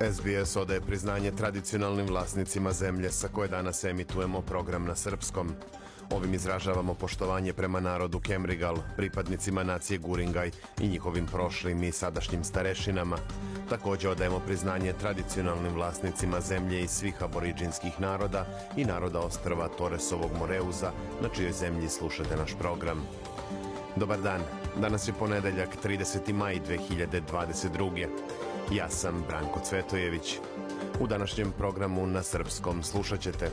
SBS odaje priznanje tradicionalnim vlasnicima zemlje sa koje danas emitujemo program na srpskom. Ovim izražavamo poštovanje prema narodu Kemrigal, pripadnicima nacije Guringaj i njihovim prošlim i sadašnjim starešinama. Takođe odajemo priznanje tradicionalnim vlasnicima zemlje i svih aboriđinskih naroda i naroda ostrva Toresovog Moreuza, na čijoj zemlji slušate naš program. Dobar dan, danas je ponedeljak 30. maj 2022. Ja sam Branko Cvetojević. U današnjem programu na srpskom slušat ćete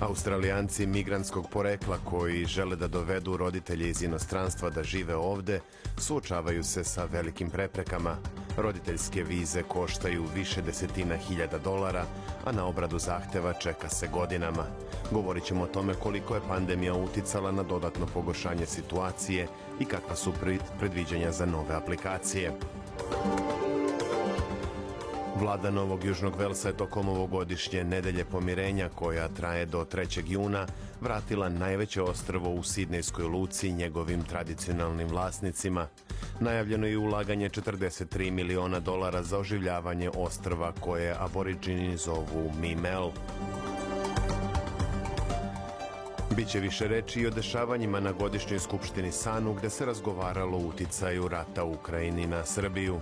Australijanci migrantskog porekla koji žele da dovedu roditelje iz inostranstva da žive ovde suočavaju se sa velikim preprekama. Roditeljske vize koštaju više desetina hiljada dolara, a na obradu zahteva čeka se godinama. Govorit ćemo o tome koliko je pandemija uticala na dodatno pogoršanje situacije i kakva su predviđanja za nove aplikacije. Vlada Novog Južnog Velsa je tokom ovogodišnje nedelje pomirenja, koja traje do 3. juna, vratila najveće ostrvo u Sidnejskoj luci njegovim tradicionalnim vlasnicima. Najavljeno je ulaganje 43 miliona dolara za oživljavanje ostrva koje aboriđini zovu Mimel. Biće više reči i o dešavanjima na godišnjoj skupštini Sanu gde se razgovaralo o uticaju rata Ukrajini na Srbiju.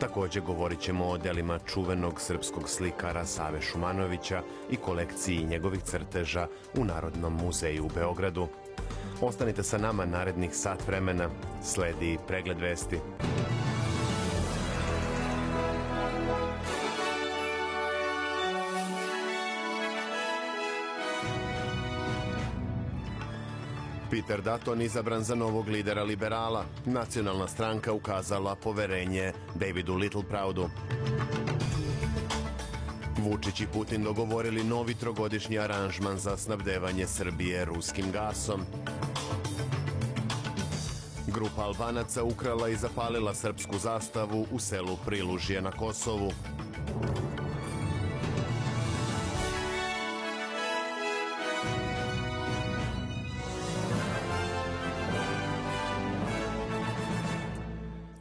Takođe govorit ćemo o delima čuvenog srpskog slikara Save Šumanovića i kolekciji njegovih crteža u Narodnom muzeju u Beogradu. Ostanite sa nama narednih sat vremena. Sledi pregled vesti. Peter Dutton izabran za novog lidera liberala. Nacionalna stranka ukazala poverenje Davidu Littleproudu. Vučić i Putin dogovorili novi trogodišnji aranžman za snabdevanje Srbije ruskim gasom. Grupa Albanaca ukrala i zapalila srpsku zastavu u selu Prilužje na Kosovu.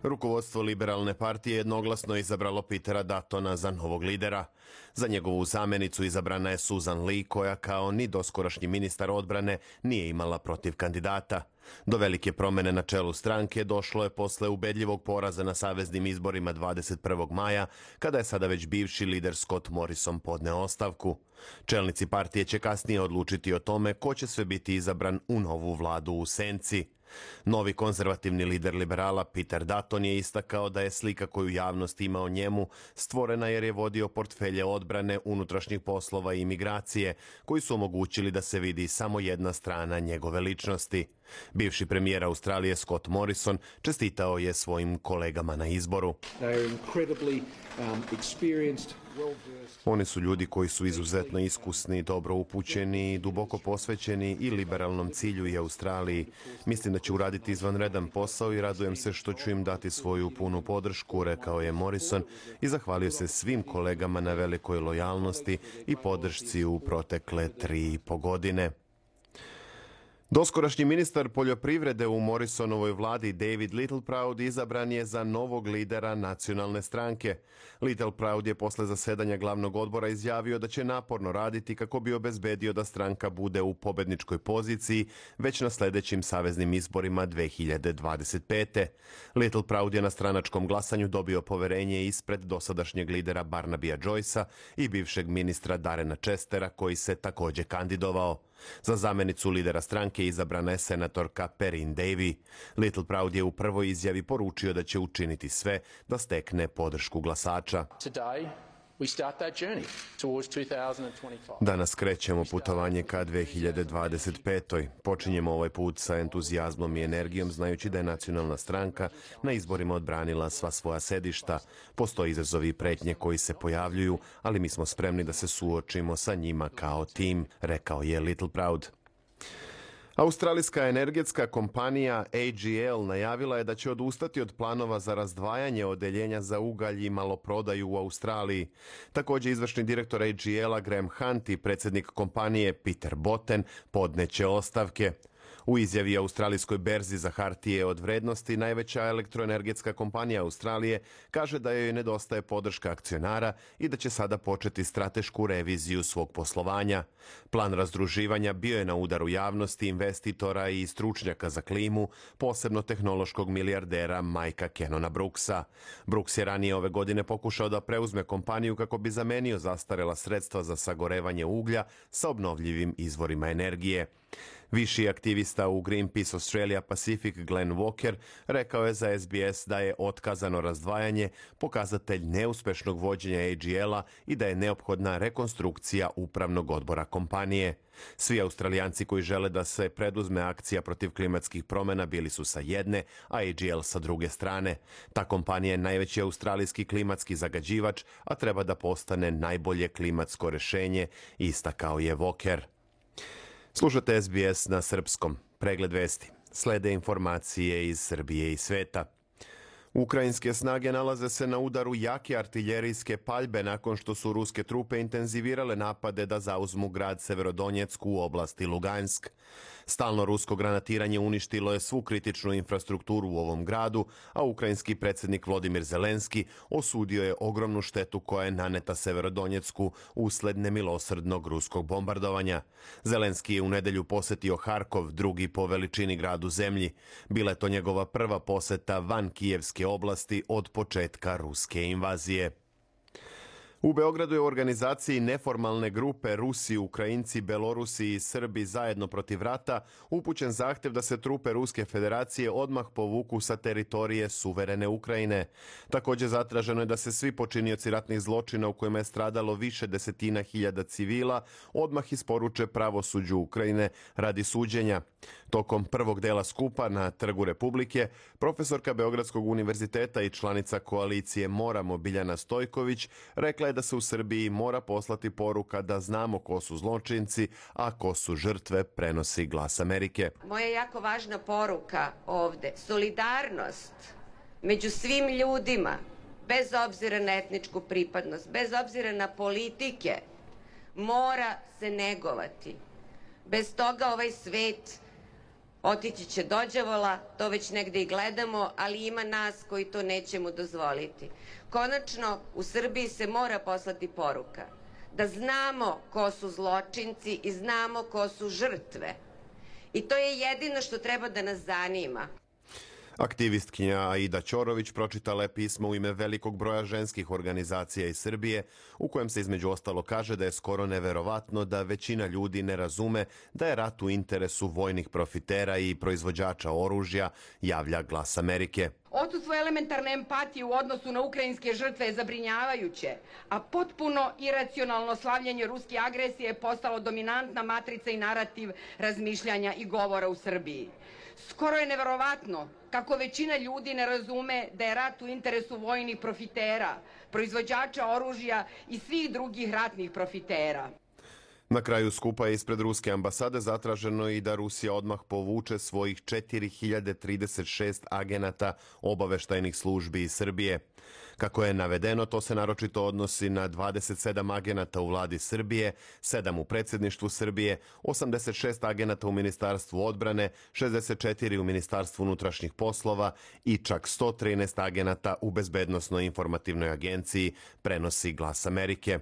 Rukovodstvo liberalne partije jednoglasno je izabralo Petera Datona za novog lidera. Za njegovu zamenicu izabrana je Susan Lee, koja kao ni doskorašnji ministar odbrane nije imala protiv kandidata. Do velike promene na čelu stranke došlo je posle ubedljivog poraza na saveznim izborima 21. maja, kada je sada već bivši lider Scott Morrison podneo ostavku. Čelnici partije će kasnije odlučiti o tome ko će sve biti izabran u novu vladu u Senci. Novi konzervativni lider liberala Peter Dutton je istakao da je slika koju javnost ima o njemu stvorena jer je vodio portfelje odbrane, unutrašnjih poslova i imigracije, koji su omogućili da se vidi samo jedna strana njegove ličnosti. Bivši premijer Australije Scott Morrison čestitao je svojim kolegama na izboru. Um, Oni su ljudi koji su izuzetno iskusni, dobro upućeni, duboko posvećeni i liberalnom cilju i Australiji. Mislim da će uraditi izvanredan posao i radujem se što ću im dati svoju punu podršku, rekao je Morrison i zahvalio se svim kolegama na velikoj lojalnosti i podršci u protekle tri i po godine. Doskorašnji ministar poljoprivrede u Morrisonovoj vladi David Littleproud izabran je za novog lidera nacionalne stranke. Littleproud je posle zasedanja glavnog odbora izjavio da će naporno raditi kako bi obezbedio da stranka bude u pobedničkoj poziciji već na sledećim saveznim izborima 2025. Littleproud je na stranačkom glasanju dobio poverenje ispred dosadašnjeg lidera Barnabija Joycea i bivšeg ministra Darena Chestera koji se takođe kandidovao. Za zamenicu lidera stranke izabrana je senatorka Perin Davy. Little Proud je u prvoj izjavi poručio da će učiniti sve da stekne podršku glasača. Today, we start that journey towards 2025. Danas krećemo putovanje ka 2025. Počinjemo ovaj put sa entuzijazmom i energijom, znajući da je nacionalna stranka na izborima odbranila sva svoja sedišta. Postoje izazovi i pretnje koji se pojavljuju, ali mi smo spremni da se suočimo sa njima kao tim, rekao je Little Proud. Australijska energetska kompanija AGL najavila je da će odustati od planova za razdvajanje odeljenja za ugalj i maloprodaju u Australiji. Također izvršni direktor AGL-a Graham Hunt i predsjednik kompanije Peter Botten podneće ostavke. U izjavi Australijskoj berzi za hartije od vrednosti najveća elektroenergetska kompanija Australije kaže da joj nedostaje podrška akcionara i da će sada početi stratešku reviziju svog poslovanja. Plan razdruživanja bio je na udaru javnosti, investitora i stručnjaka za klimu, posebno tehnološkog milijardera Majka Kenona Brooksa. Brooks je ranije ove godine pokušao da preuzme kompaniju kako bi zamenio zastarela sredstva za sagorevanje uglja sa obnovljivim izvorima energije. Viši aktivista u Greenpeace Australia Pacific Glenn Walker rekao je za SBS da je otkazano razdvajanje pokazatelj neuspešnog vođenja AGL-a i da je neophodna rekonstrukcija upravnog odbora kompanije. Svi Australijanci koji žele da se preduzme akcija protiv klimatskih promena bili su sa jedne, a AGL sa druge strane. Ta kompanija je najveći australijski klimatski zagađivač, a treba da postane najbolje klimatsko rešenje, istakao je Walker. Slušate SBS na srpskom. Pregled vesti. Slede informacije iz Srbije i sveta. Ukrajinske snage nalaze se na udaru jake artiljerijske paljbe nakon što su ruske trupe intenzivirale napade da zauzmu grad Severodonjecku u oblasti Lugansk. Stalno rusko granatiranje uništilo je svu kritičnu infrastrukturu u ovom gradu, a ukrajinski predsjednik Vladimir Zelenski osudio je ogromnu štetu koja je naneta Severodonjecku usled nemilosrdnog ruskog bombardovanja. Zelenski je u nedelju posetio Harkov, drugi po veličini grad u zemlji. Bila je to njegova prva poseta van Kijevske oblasti od početka ruske invazije. U Beogradu je u organizaciji neformalne grupe Rusi, Ukrajinci, Belorusi i Srbi zajedno protiv rata upućen zahtev da se trupe Ruske federacije odmah povuku sa teritorije suverene Ukrajine. Također zatraženo je da se svi počinioci ratnih zločina u kojima je stradalo više desetina hiljada civila odmah isporuče pravosuđu Ukrajine radi suđenja. Tokom prvog dela skupa na Trgu Republike, profesorka Beogradskog univerziteta i članica koalicije Moramo Biljana Stojković rekla je da se u Srbiji mora poslati poruka da znamo ko su zločinci, a ko su žrtve, prenosi glas Amerike. Moja jako važna poruka ovde, solidarnost među svim ljudima, bez obzira na etničku pripadnost, bez obzira na politike, mora se negovati. Bez toga ovaj svet otići će dođavola, to već negde i gledamo, ali ima nas koji to nećemo dozvoliti. Konačno, u Srbiji se mora poslati poruka da znamo ko su zločinci i znamo ko su žrtve. I to je jedino što treba da nas zanima. Aktivistkinja Aida Ćorović pročitala je pismo u ime velikog broja ženskih organizacija iz Srbije, u kojem se između ostalo kaže da je skoro neverovatno da većina ljudi ne razume da je rat u interesu vojnih profitera i proizvođača oružja, javlja glas Amerike. Odsustvo elementarne empatije u odnosu na ukrajinske žrtve je zabrinjavajuće, a potpuno iracionalno slavljanje ruske agresije je postalo dominantna matrica i narativ razmišljanja i govora u Srbiji. Skoro je neverovatno kako većina ljudi ne razume da je rat u interesu vojnih profitera, proizvođača oružja i svih drugih ratnih profitera. Na kraju skupa je ispred ruske ambasade zatraženo i da Rusija odmah povuče svojih 4036 agenata obaveštajnih službi iz Srbije. Kako je navedeno, to se naročito odnosi na 27 agenata u vladi Srbije, 7 u predsjedništvu Srbije, 86 agenata u Ministarstvu odbrane, 64 u Ministarstvu unutrašnjih poslova i čak 113 agenata u Bezbednostnoj informativnoj agenciji, prenosi Glas Amerike.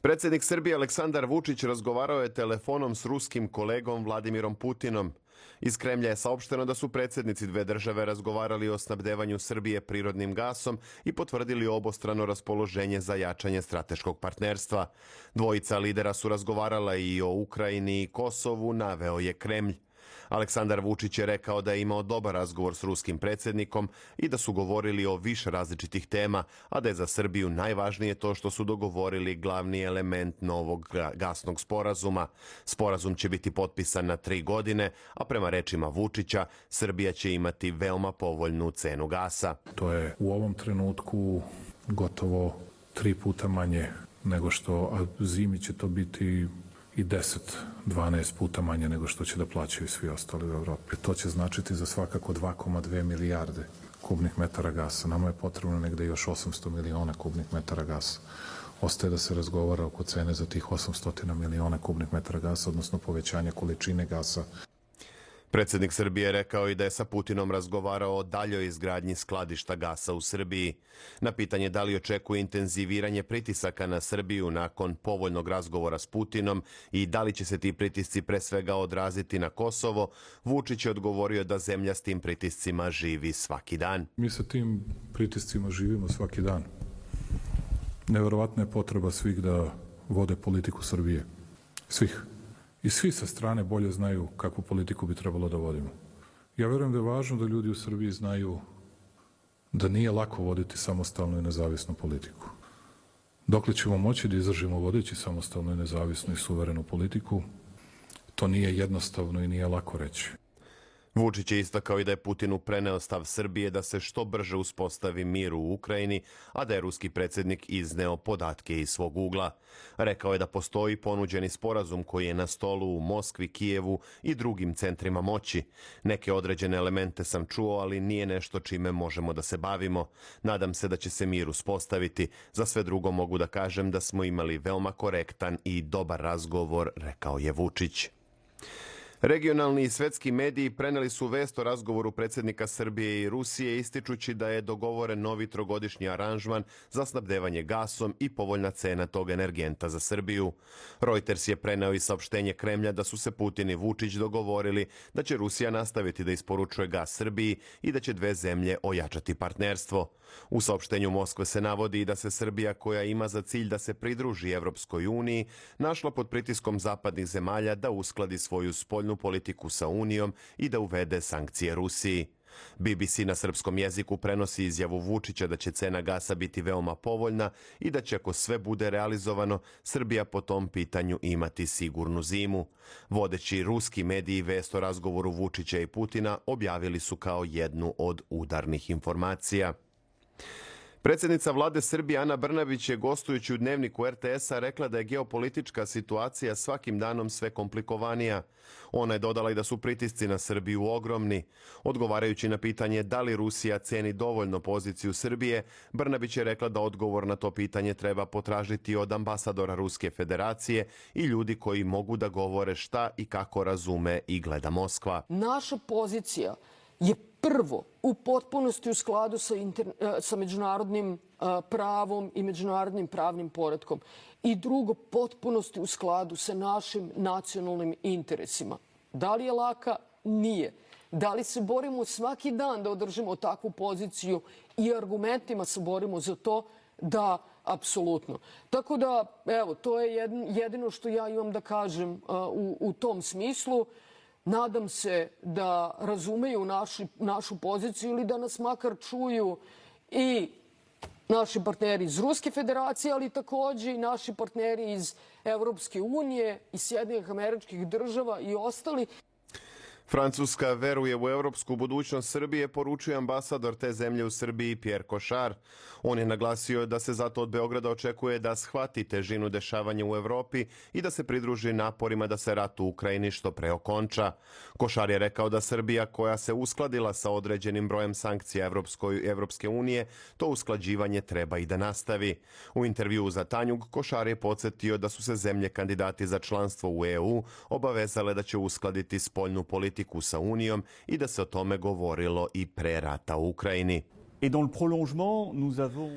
Predsjednik Srbije Aleksandar Vučić razgovarao je telefonom s ruskim kolegom Vladimirom Putinom. Iz Kremlja je saopšteno da su predsjednici dve države razgovarali o snabdevanju Srbije prirodnim gasom i potvrdili obostrano raspoloženje za jačanje strateškog partnerstva. Dvojica lidera su razgovarala i o Ukrajini i Kosovu, naveo je Kremlj. Aleksandar Vučić je rekao da je imao dobar razgovor s ruskim predsjednikom i da su govorili o više različitih tema, a da je za Srbiju najvažnije to što su dogovorili glavni element novog gasnog sporazuma. Sporazum će biti potpisan na tri godine, a prema rečima Vučića, Srbija će imati veoma povoljnu cenu gasa. To je u ovom trenutku gotovo tri puta manje nego što, a zimi će to biti i 10-12 puta manje nego što će da plaćaju svi ostali u Evropi. To će značiti za svakako 2,2 milijarde kubnih metara gasa. Nama je potrebno negde još 800 miliona kubnih metara gasa. Ostaje da se razgovara oko cene za tih 800 miliona kubnih metara gasa, odnosno povećanja količine gasa Predsednik Srbije rekao i da je sa Putinom razgovarao o daljoj izgradnji skladišta gasa u Srbiji. Na pitanje da li očekuje intenziviranje pritisaka na Srbiju nakon povoljnog razgovora s Putinom i da li će se ti pritisci pre svega odraziti na Kosovo, Vučić je odgovorio da zemlja s tim pritiscima živi svaki dan. Mi sa tim pritiscima živimo svaki dan. Neverovatna je potreba svih da vode politiku Srbije. Svih i svi sa strane bolje znaju kakvu politiku bi trebalo da vodimo. Ja verujem da je važno da ljudi u Srbiji znaju da nije lako voditi samostalnu i nezavisnu politiku. Dokle ćemo moći da izdržimo vodeći samostalnu i nezavisnu i suverenu politiku, to nije jednostavno i nije lako reći. Vučić je istakao i da je Putinu preneo stav Srbije da se što brže uspostavi mir u Ukrajini, a da je ruski predsjednik izneo podatke iz svog ugla. Rekao je da postoji ponuđeni sporazum koji je na stolu u Moskvi, Kijevu i drugim centrima moći. Neke određene elemente sam čuo, ali nije nešto čime možemo da se bavimo. Nadam se da će se mir uspostaviti. Za sve drugo mogu da kažem da smo imali veoma korektan i dobar razgovor, rekao je Vučić. Regionalni i svetski mediji preneli su vest o razgovoru predsjednika Srbije i Rusije ističući da je dogovoren novi trogodišnji aranžman za snabdevanje gasom i povoljna cena tog energenta za Srbiju. Reuters je preneo i saopštenje Kremlja da su se Putin i Vučić dogovorili da će Rusija nastaviti da isporučuje gas Srbiji i da će dve zemlje ojačati partnerstvo. U saopštenju Moskve se navodi da se Srbija koja ima za cilj da se pridruži Evropskoj uniji našla pod pritiskom zapadnih zemalja da uskladi svoju spoljnu politiku sa Unijom i da uvede sankcije Rusiji. BBC na srpskom jeziku prenosi izjavu Vučića da će cena gasa biti veoma povoljna i da će ako sve bude realizovano, Srbija po tom pitanju imati sigurnu zimu. Vodeći ruski mediji vest o razgovoru Vučića i Putina objavili su kao jednu od udarnih informacija. Predsednica vlade Srbije Ana Brnabić je gostujući u dnevniku RTS-a rekla da je geopolitička situacija svakim danom sve komplikovanija. Ona je dodala i da su pritisci na Srbiju ogromni. Odgovarajući na pitanje da li Rusija ceni dovoljno poziciju Srbije, Brnabić je rekla da odgovor na to pitanje treba potražiti od ambasadora Ruske federacije i ljudi koji mogu da govore šta i kako razume i gleda Moskva. Naša pozicija je prvo u potpunosti u skladu sa, inter, e, sa međunarodnim e, pravom i međunarodnim pravnim poredkom i drugo potpunosti u skladu sa našim nacionalnim interesima. Da li je laka? Nije. Da li se borimo svaki dan da održimo takvu poziciju i argumentima se borimo za to? Da, apsolutno. Tako da, evo, to je jedino što ja imam da kažem uh, u, u tom smislu. Nadam se da razumeju naši, našu poziciju ili da nas makar čuju i naši partneri iz Ruske federacije, ali takođe i naši partneri iz Evropske unije i Sjedinjenih američkih država i ostali. Francuska veruje u evropsku budućnost Srbije, poručuje ambasador te zemlje u Srbiji Pierre Košar. On je naglasio da se zato od Beograda očekuje da shvati težinu dešavanja u Evropi i da se pridruži naporima da se rat u Ukrajini što pre okonča. Košar je rekao da Srbija koja se uskladila sa određenim brojem sankcija Evropskoj, Evropske unije, to usklađivanje treba i da nastavi. U intervju za Tanjug, Košar je podsjetio da su se zemlje kandidati za članstvo u EU obavezale da će uskladiti spoljnu politiku sa Unijom i da se o tome govorilo i pre rata u Ukrajini. Et dans le prolongement, nous avons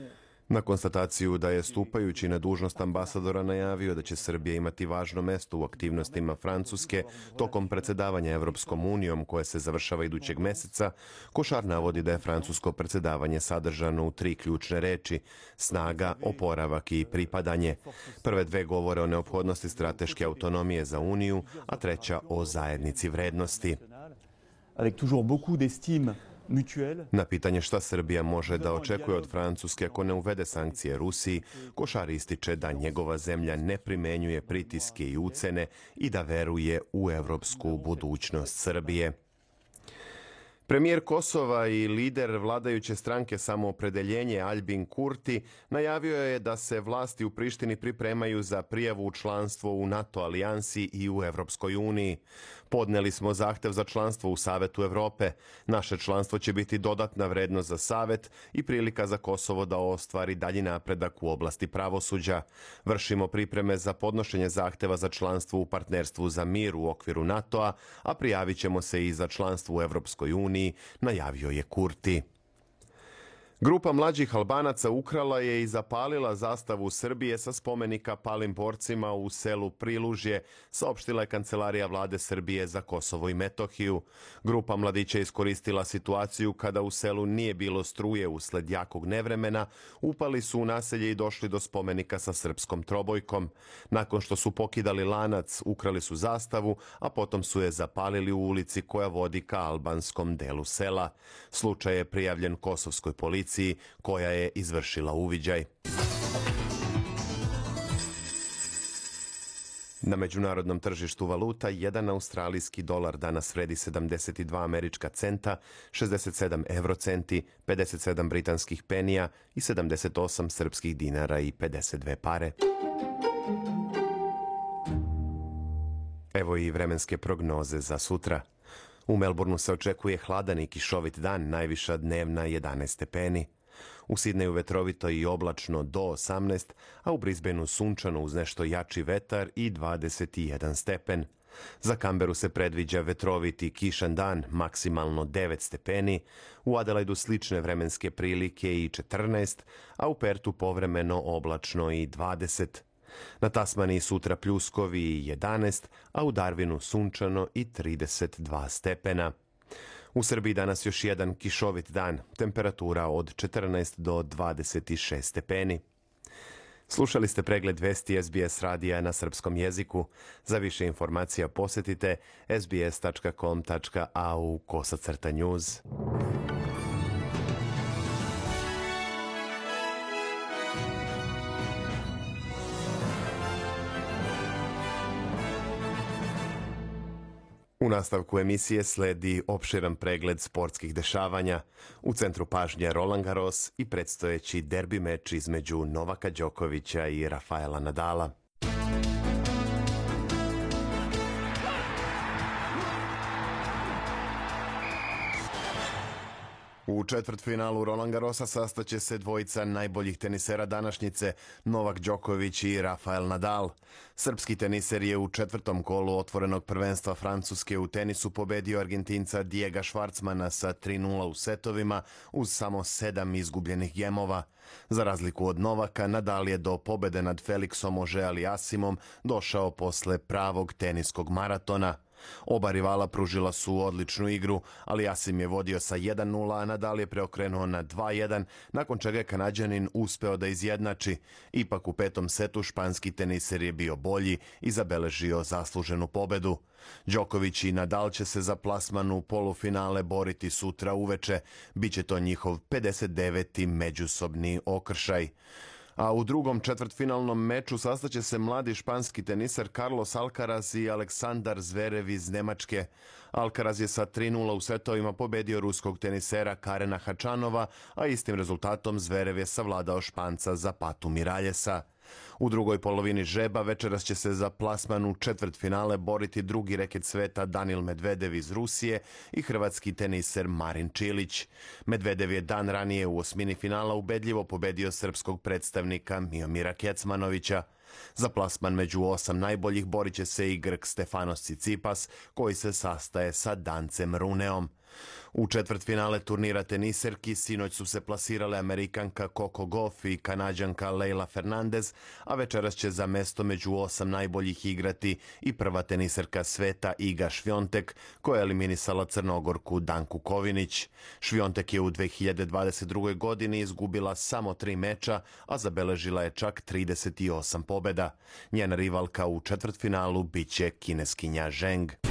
Na konstataciju da je stupajući na dužnost ambasadora najavio da će Srbija imati važno mesto u aktivnostima Francuske tokom predsedavanja Evropskom unijom koje se završava idućeg meseca, Košar navodi da je francusko predsedavanje sadržano u tri ključne reči snaga, oporavak i pripadanje. Prve dve govore o neophodnosti strateške autonomije za Uniju, a treća o zajednici vrednosti. Avec toujours beaucoup d'estime Na pitanje šta Srbija može da očekuje od Francuske ako ne uvede sankcije Rusiji, Košar ističe da njegova zemlja ne primenjuje pritiske i ucene i da veruje u evropsku budućnost Srbije. Premijer Kosova i lider vladajuće stranke samoopredeljenje Aljbin Kurti najavio je da se vlasti u Prištini pripremaju za prijavu u članstvo u NATO alijansi i u Evropskoj uniji. Podneli smo zahtev za članstvo u Savetu Evrope. Naše članstvo će biti dodatna vrednost za Savet i prilika za Kosovo da ostvari dalji napredak u oblasti pravosuđa. Vršimo pripreme za podnošenje zahteva za članstvo u partnerstvu za mir u okviru NATO-a, a prijavit ćemo se i za članstvo u Evropskoj uniji, najavio je Kurti. Grupa mlađih Albanaca ukrala je i zapalila zastavu Srbije sa spomenika palim borcima u selu Prilužje, saopštila je Kancelarija vlade Srbije za Kosovo i Metohiju. Grupa mladića iskoristila situaciju kada u selu nije bilo struje usled jakog nevremena, upali su u naselje i došli do spomenika sa srpskom trobojkom. Nakon što su pokidali lanac, ukrali su zastavu, a potom su je zapalili u ulici koja vodi ka albanskom delu sela. Slučaj je prijavljen kosovskoj policiji policiji koja je izvršila uviđaj. Na međunarodnom tržištu valuta jedan australijski dolar danas vredi 72 američka centa, 67 eurocenti, 57 britanskih penija i 78 srpskih dinara i 52 pare. Evo i vremenske prognoze za sutra. U Melbourneu se očekuje hladan i kišovit dan, najviša dnevna 11 stepeni. U Sidneju vetrovito i oblačno do 18, a u Brisbaneu sunčano uz nešto jači vetar i 21 stepen. Za Kamberu se predviđa vetroviti kišan dan, maksimalno 9 stepeni, u Adelaidu slične vremenske prilike i 14, a u Pertu povremeno oblačno i 20. Na Tasmaniji sutra pljuskovi i 11, a u Darwinu sunčano i 32 stepena. U Srbiji danas još jedan kišovit dan, temperatura od 14 do 26 stepeni. Slušali ste pregled vesti SBS radija na srpskom jeziku. Za više informacija posetite sbs.com.au kosacrta news. U nastavku emisije sledi opširan pregled sportskih dešavanja. U centru pažnje Roland Garros i predstojeći derbi meč između Novaka Đokovića i Rafaela Nadala. U četvrtfinalu Roland Garrosa sastaće se dvojica najboljih tenisera današnjice, Novak Đoković i Rafael Nadal. Srpski teniser je u četvrtom kolu otvorenog prvenstva Francuske u tenisu pobedio Argentinca Diego Švarcmana sa 3-0 u setovima uz samo sedam izgubljenih gemova. Za razliku od Novaka, Nadal je do pobede nad Felixom Ože Asimom došao posle pravog teniskog maratona. Oba rivala pružila su odličnu igru, ali Asim je vodio sa 1-0, a Nadal je preokrenuo na 2-1, nakon čega je Kanadjanin uspeo da izjednači. Ipak u petom setu španski teniser je bio bolji i zabeležio zasluženu pobedu. Đoković i Nadal će se za plasman u polufinale boriti sutra uveče. Biće to njihov 59. međusobni okršaj a u drugom četvrtfinalnom meču sastaće se mladi španski teniser Carlos Alcaraz i Aleksandar Zverev iz Nemačke. Alcaraz je sa 3-0 u setovima pobedio ruskog tenisera Karena Hačanova, a istim rezultatom Zverev je savladao Španca za patu Miraljesa. U drugoj polovini žeba večeras će se za plasman u četvrt finale boriti drugi reket sveta Danil Medvedev iz Rusije i hrvatski teniser Marin Čilić. Medvedev je dan ranije u osmini finala ubedljivo pobedio srpskog predstavnika Miomira Kecmanovića. Za plasman među osam najboljih borit će se i Grk Stefanos Cicipas, koji se sastaje sa Dancem Runeom. U četvrt finale turnira teniserki sinoć su se plasirale Amerikanka Coco Gauff i Kanadjanka Leila Fernandez, a večeras će za mesto među osam najboljih igrati i prva teniserka sveta Iga Švjontek, koja je eliminisala Crnogorku Danku Kovinić. Švjontek je u 2022. godini izgubila samo tri meča, a zabeležila je čak 38 pobeda. Njena rivalka u četvrtfinalu biće kineskinja Zheng.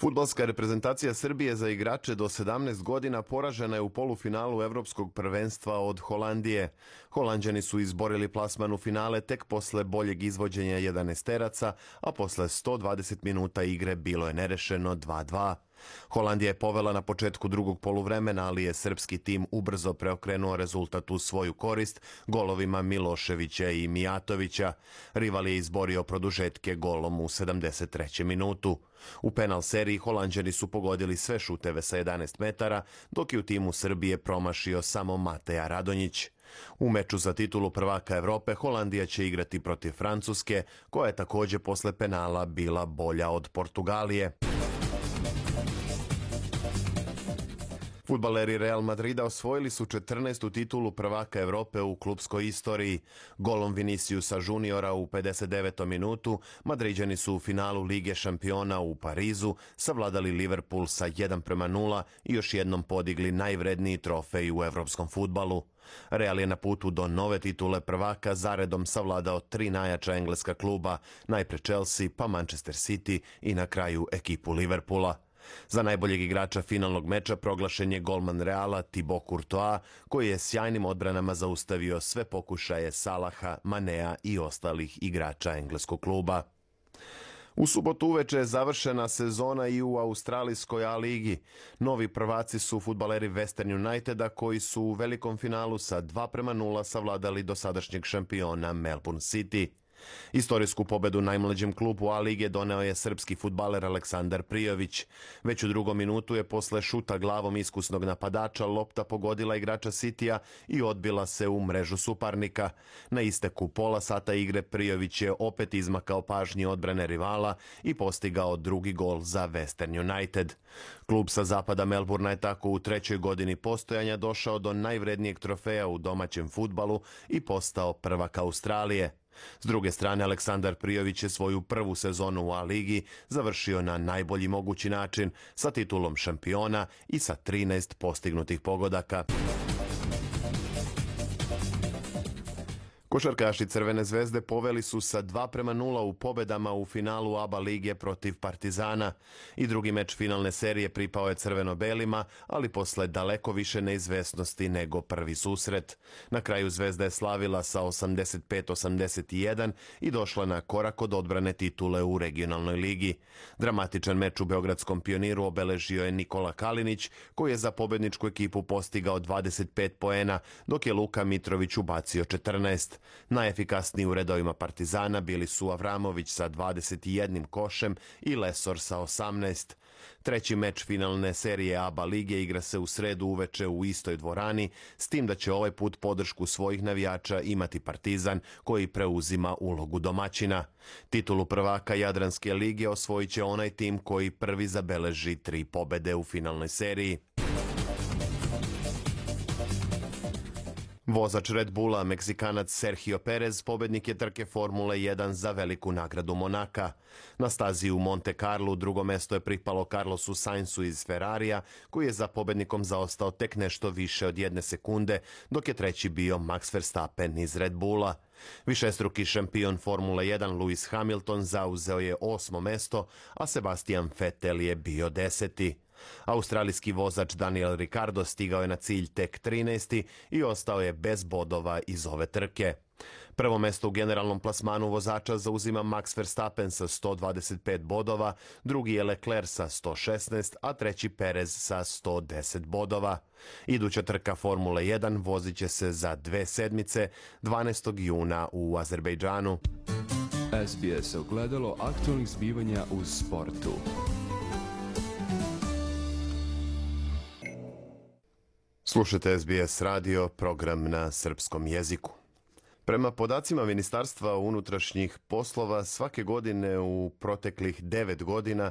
Futbalska reprezentacija Srbije za igrače do 17 godina poražena je u polufinalu Evropskog prvenstva od Holandije. Holandjani su izborili plasman u finale tek posle boljeg izvođenja 11 teraca, a posle 120 minuta igre bilo je nerešeno 2-2. Holandija je povela na početku drugog poluvremena, ali je srpski tim ubrzo preokrenuo rezultat u svoju korist golovima Miloševića i Mijatovića. Rival je izborio produžetke golom u 73. minutu. U penal seriji Holandjani su pogodili sve šuteve sa 11 metara, dok je u timu Srbije promašio samo Mateja Radonjić. U meču za titulu prvaka Evrope Holandija će igrati protiv Francuske, koja je takođe posle penala bila bolja od Portugalije. Futbaleri Real Madrida osvojili su 14. titulu prvaka Evrope u klubskoj istoriji. Golom Viniciusa juniora u 59. minutu Madriđani su u finalu Lige šampiona u Parizu savladali Liverpool sa 1 prema 0 i još jednom podigli najvredniji trofej u evropskom futbalu. Real je na putu do nove titule prvaka zaredom savladao tri najjača engleska kluba, najpre Chelsea, pa Manchester City i na kraju ekipu Liverpoola. Za najboljeg igrača finalnog meča proglašen je golman Reala Thibaut Courtois, koji je sjajnim odbranama zaustavio sve pokušaje Salaha, Manea i ostalih igrača engleskog kluba. U subotu uveče je završena sezona i u Australijskoj A ligi. Novi prvaci su futbaleri Western Uniteda koji su u velikom finalu sa 2 prema 0 savladali dosadašnjeg šampiona Melbourne City. Istorijsku pobedu najmlađem klubu A lige doneo je srpski futbaler Aleksandar Prijović. Već u drugom minutu je posle šuta glavom iskusnog napadača lopta pogodila igrača Sitija i odbila se u mrežu suparnika. Na isteku pola sata igre Prijović je opet izmakao pažnji odbrane rivala i postigao drugi gol za Western United. Klub sa zapada Melburna je tako u trećoj godini postojanja došao do najvrednijeg trofeja u domaćem futbalu i postao prvak Australije. S druge strane, Aleksandar Prijović je svoju prvu sezonu u A-ligi završio na najbolji mogući način sa titulom šampiona i sa 13 postignutih pogodaka. Košarkaši Crvene zvezde poveli su sa 2 prema 0 u pobedama u finalu ABA lige protiv Partizana. I drugi meč finalne serije pripao je crveno-belima, ali posle daleko više neizvesnosti nego prvi susret. Na kraju Zvezda je slavila sa 85-81 i došla na korak od odbrane titule u regionalnoj ligi. Dramatičan meč u Beogradskom pioniru obeležio je Nikola Kalinić, koji je za pobedničku ekipu postigao 25 poena, dok je Luka Mitrović ubacio 14. Najefikasniji u redovima Partizana bili su Avramović sa 21 košem i Lesor sa 18. Treći meč finalne serije ABA lige igra se u sredu uveče u istoj dvorani, s tim da će ovaj put podršku svojih navijača imati Partizan, koji preuzima ulogu domaćina. Titulu prvaka Jadranske lige osvojit će onaj tim koji prvi zabeleži tri pobede u finalnoj seriji. Vozač Red Bulla, Meksikanac Sergio Perez, pobednik je trke Formule 1 za veliku nagradu Monaka. Na stazi u Monte Carlo drugo mesto je pripalo Carlosu Sainzu iz Ferrarija, koji je za pobednikom zaostao tek nešto više od jedne sekunde, dok je treći bio Max Verstappen iz Red Bulla. Višestruki šampion Formule 1 Lewis Hamilton zauzeo je osmo mesto, a Sebastian Vettel je bio deseti. Australijski vozač Daniel Ricardo stigao je na cilj tek 13. i ostao je bez bodova iz ove trke. Prvo mesto u generalnom plasmanu vozača zauzima Max Verstappen sa 125 bodova, drugi je Leclerc sa 116, a treći Perez sa 110 bodova. Iduća trka Formule 1 vozit će se za dve sedmice 12. juna u Azerbejdžanu. SBS ogledalo aktualnih zbivanja u sportu. Slušate SBS radio, program na srpskom jeziku. Prema podacima Ministarstva unutrašnjih poslova, svake godine u proteklih devet godina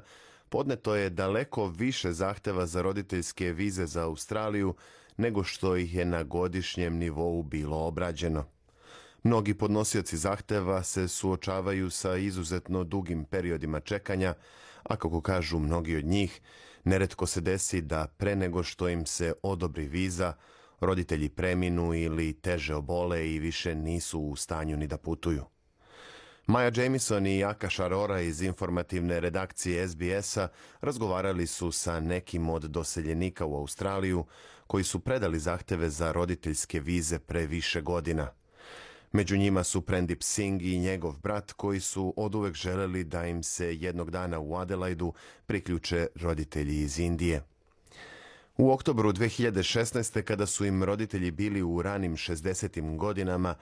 podneto je daleko više zahteva za roditeljske vize za Australiju nego što ih je na godišnjem nivou bilo obrađeno. Mnogi podnosioci zahteva se suočavaju sa izuzetno dugim periodima čekanja, a kako kažu mnogi od njih, neretko se desi da pre nego što im se odobri viza, roditelji preminu ili teže obole i više nisu u stanju ni da putuju. Maja Jamison i Aka Šarora iz informativne redakcije SBS-a razgovarali su sa nekim od doseljenika u Australiju koji su predali zahteve za roditeljske vize pre više godina. Među njima su Prendip Singh i njegov brat koji su oduvek želeli da im se jednog dana u Adelaidu priključe roditelji iz Indije. U oktobru 2016. kada su im roditelji bili u ranim 60. godinama,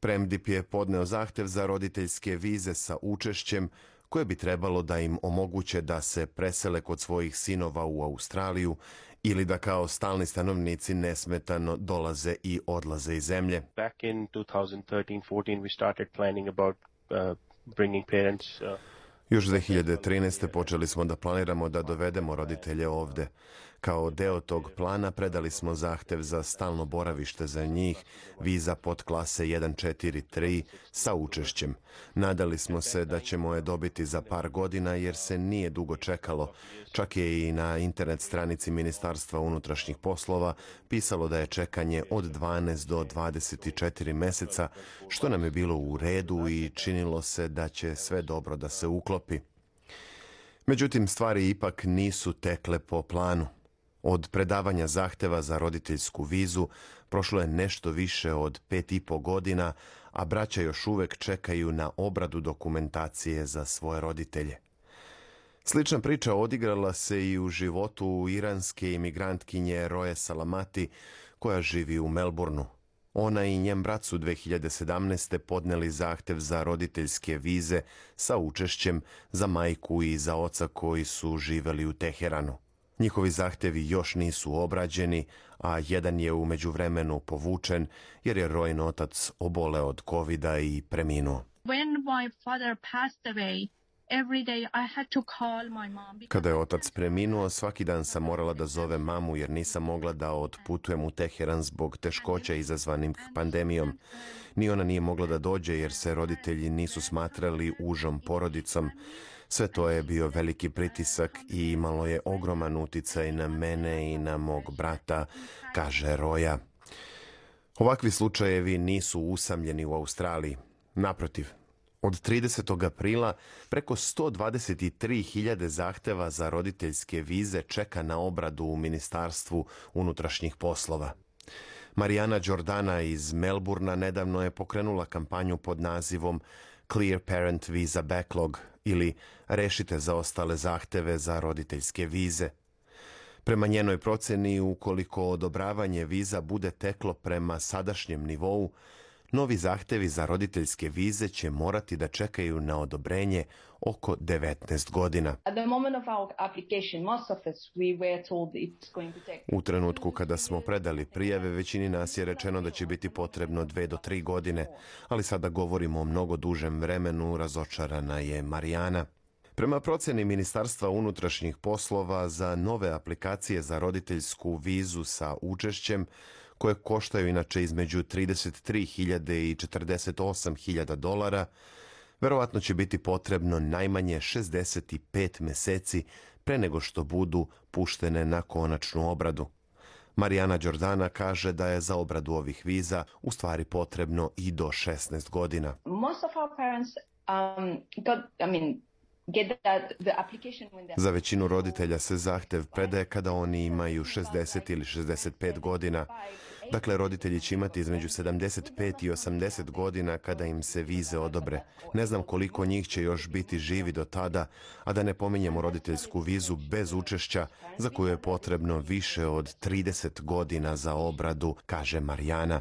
Premdip je podneo zahtev za roditeljske vize sa učešćem koje bi trebalo da im omoguće da se presele kod svojih sinova u Australiju ili da kao stalni stanovnici nesmetano dolaze i odlaze iz zemlje. Back in 2013-14 we started planning about uh, bringing parents uh, Još 2013. počeli smo da planiramo da dovedemo roditelje ovde. Kao deo tog plana predali smo zahtev za stalno boravište za njih, viza pod klase 143 sa učešćem. Nadali smo se da ćemo je dobiti za par godina jer se nije dugo čekalo. Čak je i na internet stranici Ministarstva unutrašnjih poslova pisalo da je čekanje od 12 do 24 meseca, što nam je bilo u redu i činilo se da će sve dobro da se uklopi. Međutim, stvari ipak nisu tekle po planu. Od predavanja zahteva za roditeljsku vizu prošlo je nešto više od pet i po godina, a braća još uvek čekaju na obradu dokumentacije za svoje roditelje. Slična priča odigrala se i u životu iranske imigrantkinje Roje Salamati, koja živi u Melbourneu. Ona i njen brat su 2017. podneli zahtev za roditeljske vize sa učešćem za majku i za oca koji su živeli u Teheranu. Njihovi zahtevi još nisu obrađeni, a jedan je u međuvremenu povučen jer je Rojin otac obole od kovida i preminuo. When my father passed away, Kada je otac preminuo, svaki dan sam morala da zove mamu jer nisam mogla da otputujem u Teheran zbog teškoća izazvanim pandemijom. Ni ona nije mogla da dođe jer se roditelji nisu smatrali užom porodicom. Sve to je bio veliki pritisak i imalo je ogroman uticaj na mene i na mog brata, kaže Roja. Ovakvi slučajevi nisu usamljeni u Australiji. Naprotiv, od 30. aprila preko 123.000 zahteva za roditeljske vize čeka na obradu u Ministarstvu unutrašnjih poslova. Marijana Đordana iz Melburna nedavno je pokrenula kampanju pod nazivom Clear Parent Visa Backlog ili Rešite za ostale zahteve za roditeljske vize. Prema njenoj proceni, ukoliko odobravanje viza bude teklo prema sadašnjem nivou, novi zahtevi za roditeljske vize će morati da čekaju na odobrenje oko 19 godina. At the moment of our application, most of us, we were told it's going to take U trenutku kada smo predali prijave, većini nas je rečeno da će biti potrebno dve do tri godine, ali sada govorimo o mnogo dužem vremenu, razočarana je Marijana. Prema proceni Ministarstva unutrašnjih poslova za nove aplikacije za roditeljsku vizu sa učešćem, koje koštaju inače između 33.000 i 48.000 dolara, verovatno će biti potrebno najmanje 65 meseci pre nego što budu puštene na konačnu obradu. Marijana Đordana kaže da je za obradu ovih viza u stvari potrebno i do 16 godina. most of our parents um, got, I mean, Za većinu roditelja se zahtev predaje kada oni imaju 60 ili 65 godina. Dakle, roditelji će imati između 75 i 80 godina kada im se vize odobre. Ne znam koliko njih će još biti živi do tada, a da ne pominjemo roditeljsku vizu bez učešća za koju je potrebno više od 30 godina za obradu, kaže Marijana.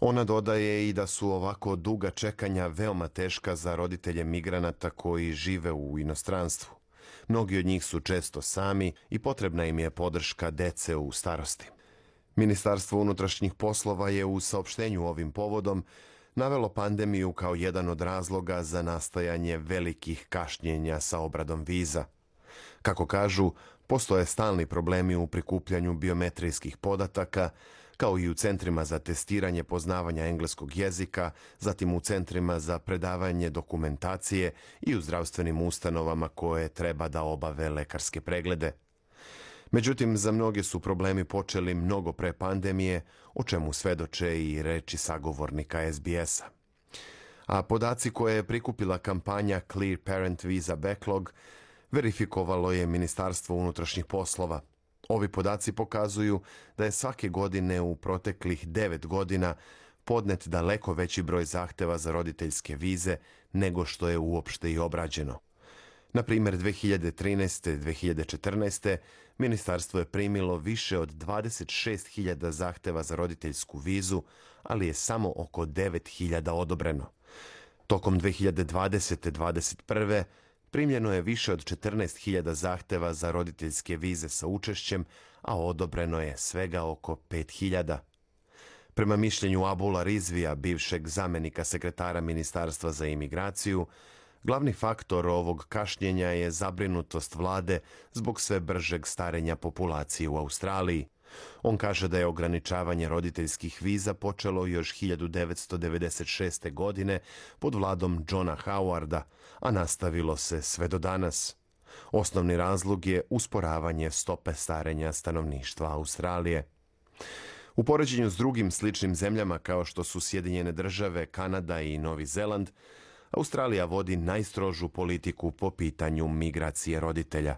Ona dodaje i da su ovako duga čekanja veoma teška za roditelje migranata koji žive u inostranstvu. Mnogi od njih su često sami i potrebna im je podrška dece u starosti. Ministarstvo unutrašnjih poslova je u saopštenju ovim povodom navelo pandemiju kao jedan od razloga za nastajanje velikih kašnjenja sa obradom viza. Kako kažu, postoje stalni problemi u prikupljanju biometrijskih podataka, kao i u centrima za testiranje poznavanja engleskog jezika, zatim u centrima za predavanje dokumentacije i u zdravstvenim ustanovama koje treba da obave lekarske preglede. Međutim, za mnoge su problemi počeli mnogo pre pandemije, o čemu svedoče i reči sagovornika SBS-a. A podaci koje je prikupila kampanja Clear Parent Visa Backlog verifikovalo je Ministarstvo unutrašnjih poslova. Ovi podaci pokazuju da je svake godine u proteklih devet godina podnet daleko veći broj zahteva za roditeljske vize nego što je uopšte i obrađeno. Na primjer, 2013. 2014. ministarstvo je primilo više od 26.000 zahteva za roditeljsku vizu, ali je samo oko 9.000 odobreno. Tokom 2020. 2021. primljeno je više od 14.000 zahteva za roditeljske vize sa učešćem, a odobreno je svega oko 5.000. Prema mišljenju Abula Rizvija, bivšeg zamenika sekretara Ministarstva za imigraciju, Glavni faktor ovog kašnjenja je zabrinutost vlade zbog sve bržeg starenja populacije u Australiji. On kaže da je ograničavanje roditeljskih viza počelo još 1996. godine pod vladom Johna Howarda, a nastavilo se sve do danas. Osnovni razlog je usporavanje stope starenja stanovništva Australije. U poređenju s drugim sličnim zemljama kao što su Sjedinjene države, Kanada i Novi Zeland, Australija vodi najstrožu politiku po pitanju migracije roditelja.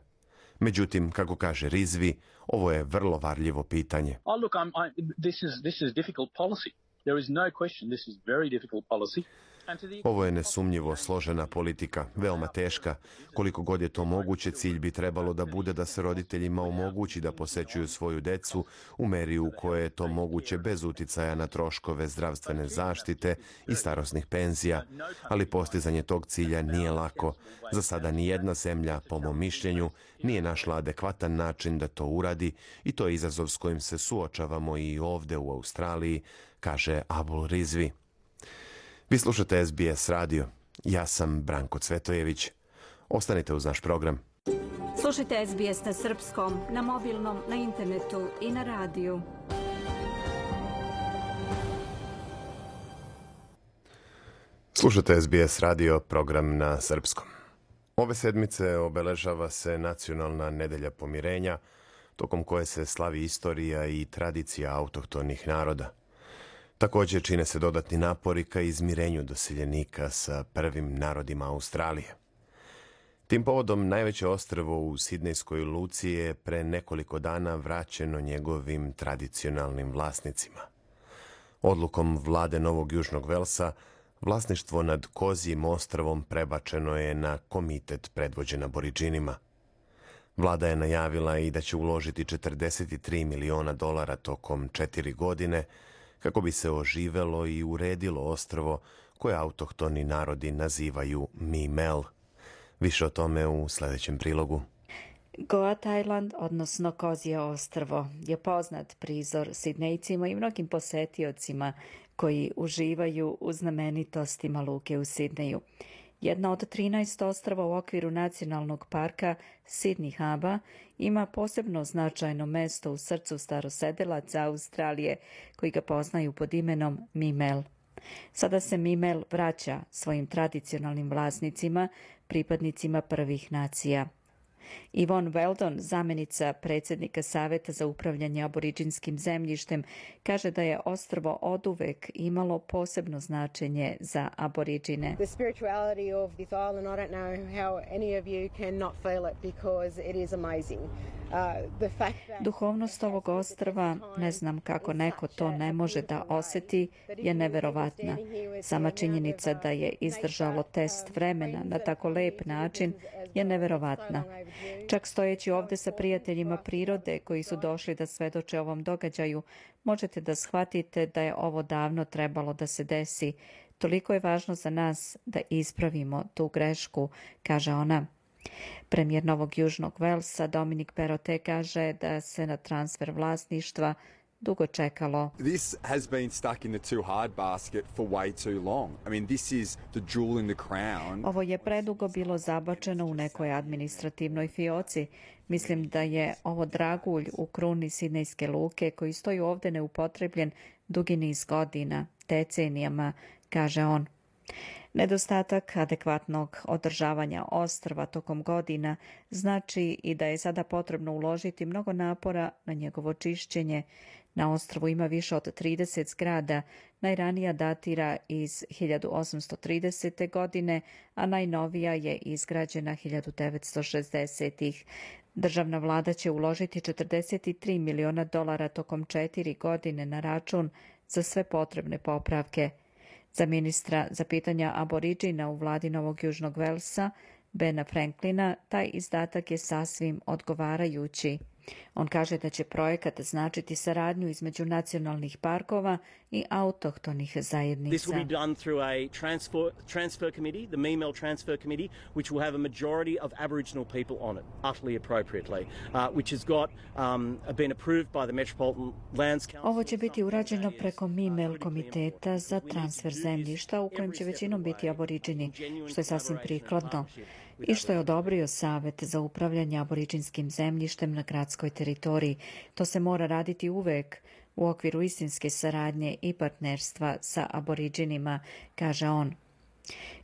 Međutim, kako kaže Rizvi, ovo je vrlo varljivo pitanje. Oh, look, I'm, I, this is this is difficult policy. There is no question this is very difficult policy. Ovo je nesumnjivo složena politika, veoma teška. Koliko god je to moguće, cilj bi trebalo da bude da se roditeljima omogući da posećuju svoju decu u meri u kojoj je to moguće bez uticaja na troškove zdravstvene zaštite i starosnih penzija. Ali postizanje tog cilja nije lako. Za sada ni jedna zemlja, po mom mišljenju, nije našla adekvatan način da to uradi i to je izazov s kojim se suočavamo i ovde u Australiji, kaže Abul Rizvi. Vi slušate SBS radio. Ja sam Branko Cvetojević. Ostanite uz naš program. Slušajte SBS na srpskom, na mobilnom, na internetu i na radiju. Slušate SBS radio, program na srpskom. Ove sedmice obeležava se nacionalna nedelja pomirenja, tokom koje se slavi istorija i tradicija autohtonih naroda. Također čine se dodatni napori ka izmirenju doseljenika sa prvim narodima Australije. Tim povodom najveće ostrvo u Sidnejskoj luci je pre nekoliko dana vraćeno njegovim tradicionalnim vlasnicima. Odlukom vlade Novog Južnog Velsa vlasništvo nad Kozijim ostrvom prebačeno je na komitet predvođen aboriđinima. Vlada je najavila i da će uložiti 43 miliona dolara tokom četiri godine kako bi se oživelo i uredilo ostrvo koje autohtoni narodi nazivaju Mimel. Više o tome u sledećem prilogu. Goa Thailand, odnosno Kozije ostrvo, je poznat prizor Sidnejcima i mnogim posetiocima koji uživaju u znamenitostima luke u Sidneju. Jedna od 13 ostrava u okviru nacionalnog parka Sydney Haba ima posebno značajno mesto u srcu starosedelaca Australije koji ga poznaju pod imenom Mimel. Sada se Mimel vraća svojim tradicionalnim vlasnicima, pripadnicima prvih nacija – Ivon Weldon, zamenica predsjednika Saveta za upravljanje aboriđinskim zemljištem, kaže da je ostrvo oduvek imalo posebno značenje za aboriđine. The spirituality of this island, I don't know how any of you can not feel it because it is amazing. Uh, Duhovnost ovog ostrva, ne znam kako neko to ne može da oseti, je neverovatna. Sama činjenica da je izdržalo test vremena na tako lep način je neverovatna. Čak stojeći ovde sa prijateljima prirode koji su došli da svedoče ovom događaju, možete da shvatite da je ovo davno trebalo da se desi. Toliko je važno za nas da ispravimo tu grešku, kaže ona. Premijer Novog Južnog Velsa Dominik Perote kaže da se na transfer vlasništva dugo čekalo. This has been stuck in the too hard basket for way too long. I mean, this is the jewel in the crown. Ovo je predugo bilo zabačeno u nekoj administrativnoj fioci. Mislim da je ovo dragulj u kruni Sidnejske luke koji stoji ovde neupotrebljen dugi niz godina, decenijama, kaže on. Nedostatak adekvatnog održavanja ostrva tokom godina znači i da je sada potrebno uložiti mnogo napora na njegovo čišćenje. Na ostrvu ima više od 30 zgrada, najranija datira iz 1830. godine, a najnovija je izgrađena 1960. Državna vlada će uložiti 43 miliona dolara tokom četiri godine na račun za sve potrebne popravke. Za ministra za pitanja aboriđina u vladi Novog Južnog Velsa, Bena Franklina, taj izdatak je sasvim odgovarajući. On kaže da će projekat značiti saradnju između nacionalnih parkova i autohtonih zajednica. This will be done through a transfer, transfer committee, the MEMEL Transfer Committee, which will have a majority of Aboriginal people on it, utterly appropriately, uh, which has got um, been approved by the Metropolitan Lands Council. Ovo će biti urađeno preko MIMEL komiteta za transfer zemljišta u kojem će većinom biti aboriđini, što je sasvim prikladno i što je odobrio Savet za upravljanje aboriđinskim zemljištem na gradskoj teritoriji. To se mora raditi uvek u okviru istinske saradnje i partnerstva sa aboriđinima, kaže on.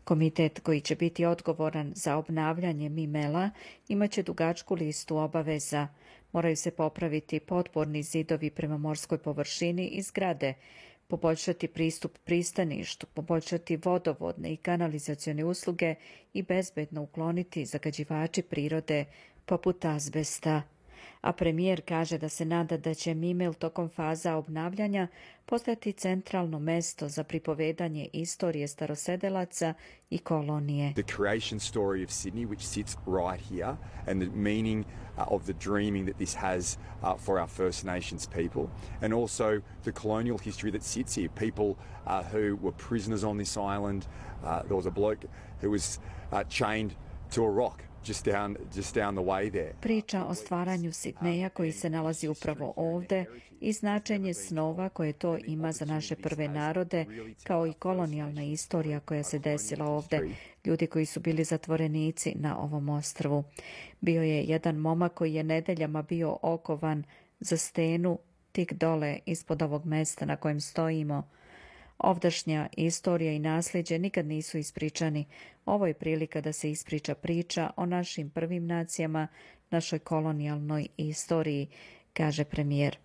Komitet koji će biti odgovoran za obnavljanje Mimela imaće dugačku listu obaveza. Moraju se popraviti potporni zidovi prema morskoj površini i zgrade, poboljšati pristup pristaništu, poboljšati vodovodne i kanalizacione usluge i bezbedno ukloniti zagađivači prirode poput azbesta. A premijer kaže da se nada da će Mimel tokom faza obnavljanja postati centralno mesto za pripovedanje istorije starosedelaca i kolonije. The creation story of Sydney which sits right here and the meaning uh, of the dreaming that this has uh, for our First Nations people and also the colonial history that sits here. People uh, who were prisoners on this island. There was a bloke who was chained to a rock Priča o stvaranju Sidneja koji se nalazi upravo ovde i značenje snova koje to ima za naše prve narode, kao i kolonijalna istorija koja se desila ovde, ljudi koji su bili zatvorenici na ovom ostrvu. Bio je jedan momak koji je nedeljama bio okovan za stenu tik dole ispod ovog mesta na kojem stojimo. Ovdašnja istorija i nasljeđe nikad nisu ispričani. Ovo je prilika da se ispriča priča o našim prvim nacijama, našoj kolonijalnoj istoriji, kaže premijer.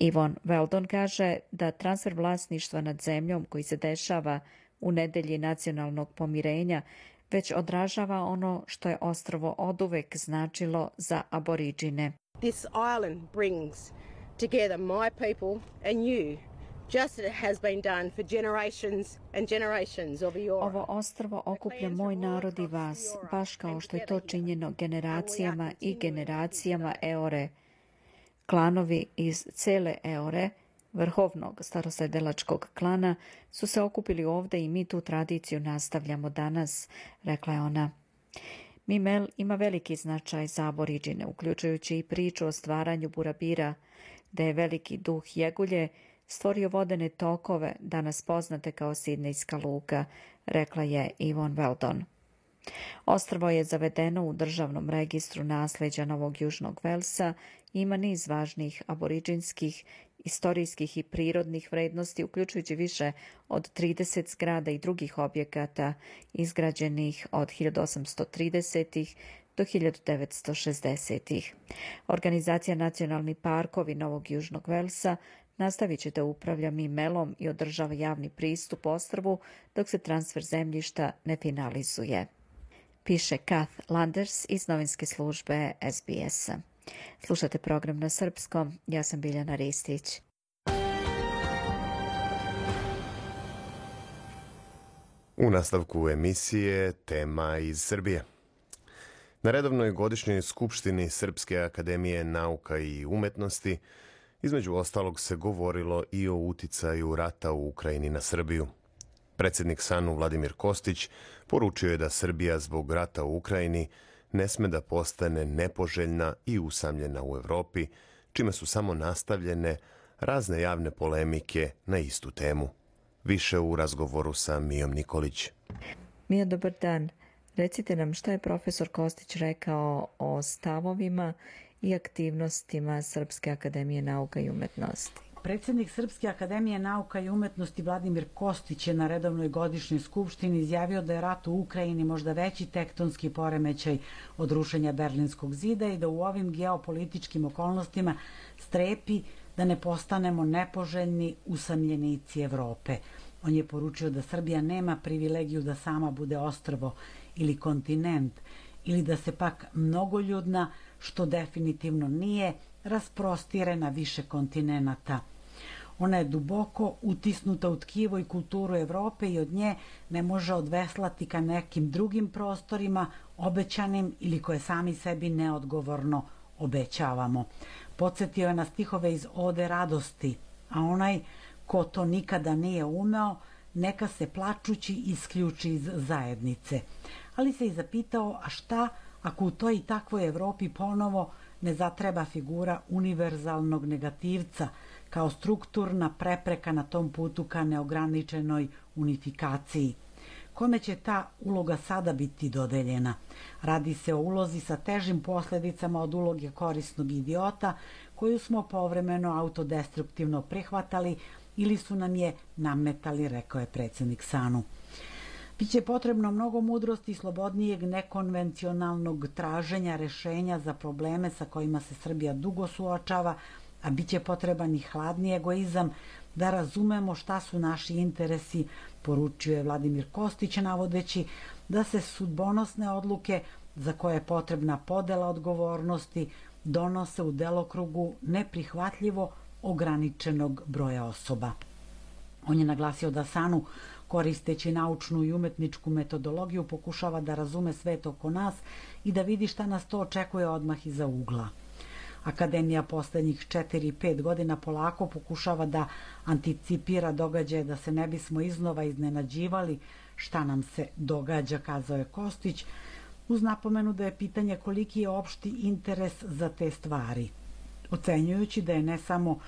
Ivon Veldon kaže da transfer vlasništva nad zemljom koji se dešava u nedelji nacionalnog pomirenja već odražava ono što je ostrovo oduvek značilo za aboriđine. This island brings together my people and you just as it has been done for generations and generations of your Ovo ostrvo okuplja moj narod i vas, baš kao što je to činjeno generacijama i generacijama Eore. Klanovi iz cele Eore, vrhovnog starosedelačkog klana, su se okupili ovde i mi tu tradiciju nastavljamo danas, rekla je ona. Mimel ima veliki značaj za aboriđine, uključujući i priču o stvaranju burabira, da je veliki duh jegulje stvorio vodene tokove, danas poznate kao Sidnejska luka, rekla je Ivon Weldon. Ostrvo je zavedeno u državnom registru nasleđa Novog Južnog Velsa i ima niz važnih aboriđinskih, istorijskih i prirodnih vrednosti, uključujući više od 30 zgrada i drugih objekata izgrađenih od 1830 do 1960. Organizacija Nacionalni parkovi Novog Južnog Velsa nastavit će da upravlja Mimelom i održava javni pristup ostrvu dok se transfer zemljišta ne finalizuje. Piše Kath Landers iz novinske službe SBS-a. Slušate program na srpskom, ja sam Biljana Ristić. U nastavku emisije tema iz Srbije. Na redovnoj godišnjoj skupštini Srpske akademije nauka i umetnosti između ostalog se govorilo i o uticaju rata u Ukrajini na Srbiju. Predsjednik Sanu Vladimir Kostić poručio je da Srbija zbog rata u Ukrajini ne sme da postane nepoželjna i usamljena u Evropi, čime su samo nastavljene razne javne polemike na istu temu. Više u razgovoru sa Mijom Nikolić. Mija, dobar dan. Recite nam šta je profesor Kostić rekao o stavovima i aktivnostima Srpske akademije nauka i umetnosti. Predsednik Srpske akademije nauka i umetnosti Vladimir Kostić je na redovnoj godišnjoj skupštini izjavio da je rat u Ukrajini možda veći tektonski poremećaj od rušenja Berlinskog zida i da u ovim geopolitičkim okolnostima strepi da ne postanemo nepoželjni usamljenici Evrope. On je poručio da Srbija nema privilegiju da sama bude ostrvo ili kontinent ili da se pak mnogoljudna, što definitivno nije, rasprostire na više kontinenata. Ona je duboko utisnuta u tkivo i kulturu Evrope i od nje ne može odveslati ka nekim drugim prostorima, obećanim ili koje sami sebi neodgovorno obećavamo. Podsjetio je na stihove iz Ode radosti, a onaj ko to nikada nije umeo, neka se plačući isključi iz zajednice. Ali se i zapitao, a šta ako u toj i takvoj Evropi ponovo ne zatreba figura univerzalnog negativca kao strukturna prepreka na tom putu ka neograničenoj unifikaciji. Kome će ta uloga sada biti dodeljena? Radi se o ulozi sa težim posledicama od uloge korisnog idiota koju smo povremeno autodestruktivno prihvatali ili su nam je nametali, rekao je predsednik Sanu. Biće potrebno mnogo mudrosti i slobodnijeg nekonvencionalnog traženja rešenja za probleme sa kojima se Srbija dugo suočava, a biće potreban i hladni egoizam da razumemo šta su naši interesi, poručio je Vladimir Kostić navodeći da se sudbonosne odluke za koje je potrebna podela odgovornosti donose u delokrugu neprihvatljivo ograničenog broja osoba. On je naglasio da Sanu koristeći naučnu i umetničku metodologiju pokušava da razume svet oko nas i da vidi šta nas to očekuje odmah iza ugla. Akademija poslednjih 4-5 godina polako pokušava da anticipira događaje da se ne bismo iznova iznenađivali šta nam se događa, kazao je Kostić, uz napomenu da je pitanje koliki je opšti interes za te stvari. Ocenjujući da je ne samo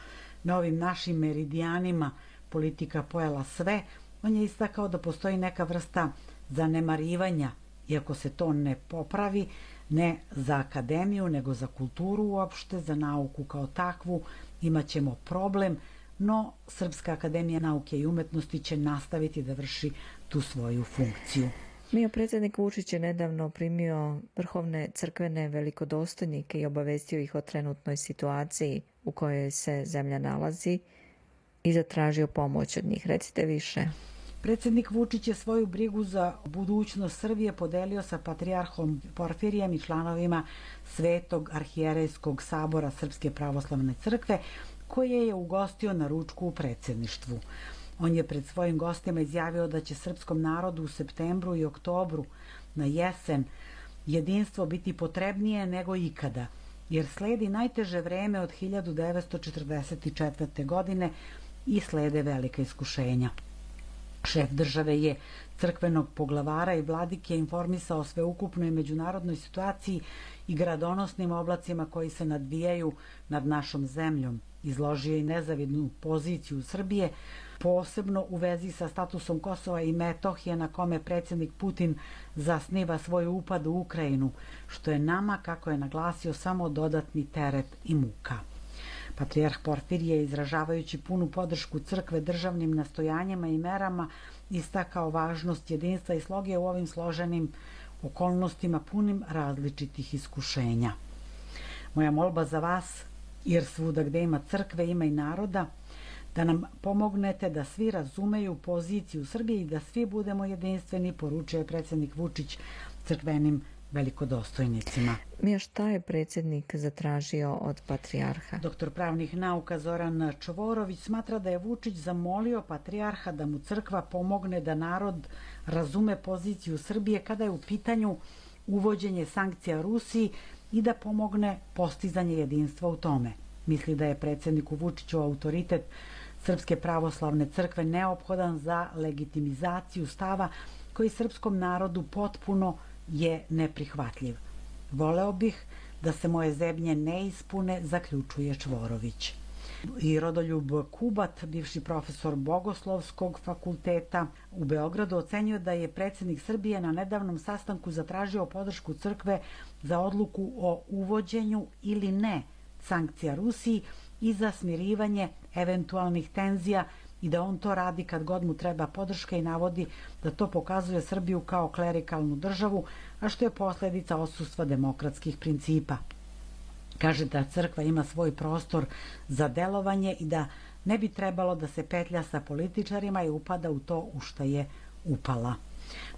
na ovim našim meridijanima politika pojela sve, on je istakao da postoji neka vrsta zanemarivanja, iako se to ne popravi, ne za akademiju, nego za kulturu uopšte, za nauku kao takvu, imaćemo problem, no Srpska akademija nauke i umetnosti će nastaviti da vrši tu svoju funkciju. Mio predsednik Vučić je nedavno primio vrhovne crkvene velikodostojnike i obavestio ih o trenutnoj situaciji u kojoj se zemlja nalazi i zatražio pomoć od njih. Recite više. Predsednik Vučić je svoju brigu za budućnost Srbije podelio sa patrijarhom Porfirijem i članovima Svetog arhijerejskog sabora Srpske pravoslavne crkve, koje je ugostio na ručku u predsedništvu. On je pred svojim gostima izjavio da će srpskom narodu u septembru i oktobru na jesen jedinstvo biti potrebnije nego ikada, jer sledi najteže vreme od 1944. godine i slede velika iskušenja. Šef države je crkvenog poglavara i vladike informisao o sveukupnoj međunarodnoj situaciji i gradonosnim oblacima koji se nadvijaju nad našom zemljom. Izložio i nezavidnu poziciju Srbije, posebno u vezi sa statusom Kosova i Metohije na kome predsjednik Putin zasniva svoj upad u Ukrajinu, što je nama, kako je naglasio, samo dodatni teret i muka. Patrijarh Porfirije, izražavajući punu podršku crkve državnim nastojanjima i merama, istakao važnost jedinstva i sloge u ovim složenim okolnostima punim različitih iskušenja. Moja molba za vas, jer svuda gde ima crkve ima i naroda, da nam pomognete da svi razumeju poziciju Srbije i da svi budemo jedinstveni, poručuje predsednik Vučić crkvenim velikodostojnicima. Mija, šta je predsjednik zatražio od patrijarha? Doktor pravnih nauka Zoran Čvorović smatra da je Vučić zamolio patrijarha da mu crkva pomogne da narod razume poziciju Srbije kada je u pitanju uvođenje sankcija Rusiji i da pomogne postizanje jedinstva u tome. Misli da je predsjedniku Vučiću autoritet Srpske pravoslavne crkve neophodan za legitimizaciju stava koji srpskom narodu potpuno je neprihvatljiv. Voleo bih da se moje zebnje ne ispune, zaključuje Čvorović. I Rodoljub Kubat, bivši profesor Bogoslovskog fakulteta u Beogradu, ocenio da je predsednik Srbije na nedavnom sastanku zatražio podršku crkve za odluku o uvođenju ili ne sankcija Rusiji i za smirivanje eventualnih tenzija i da on to radi kad god mu treba podrška i navodi da to pokazuje Srbiju kao klerikalnu državu, a što je posledica osustva demokratskih principa. Kaže da crkva ima svoj prostor za delovanje i da ne bi trebalo da se petlja sa političarima i upada u to u šta je upala.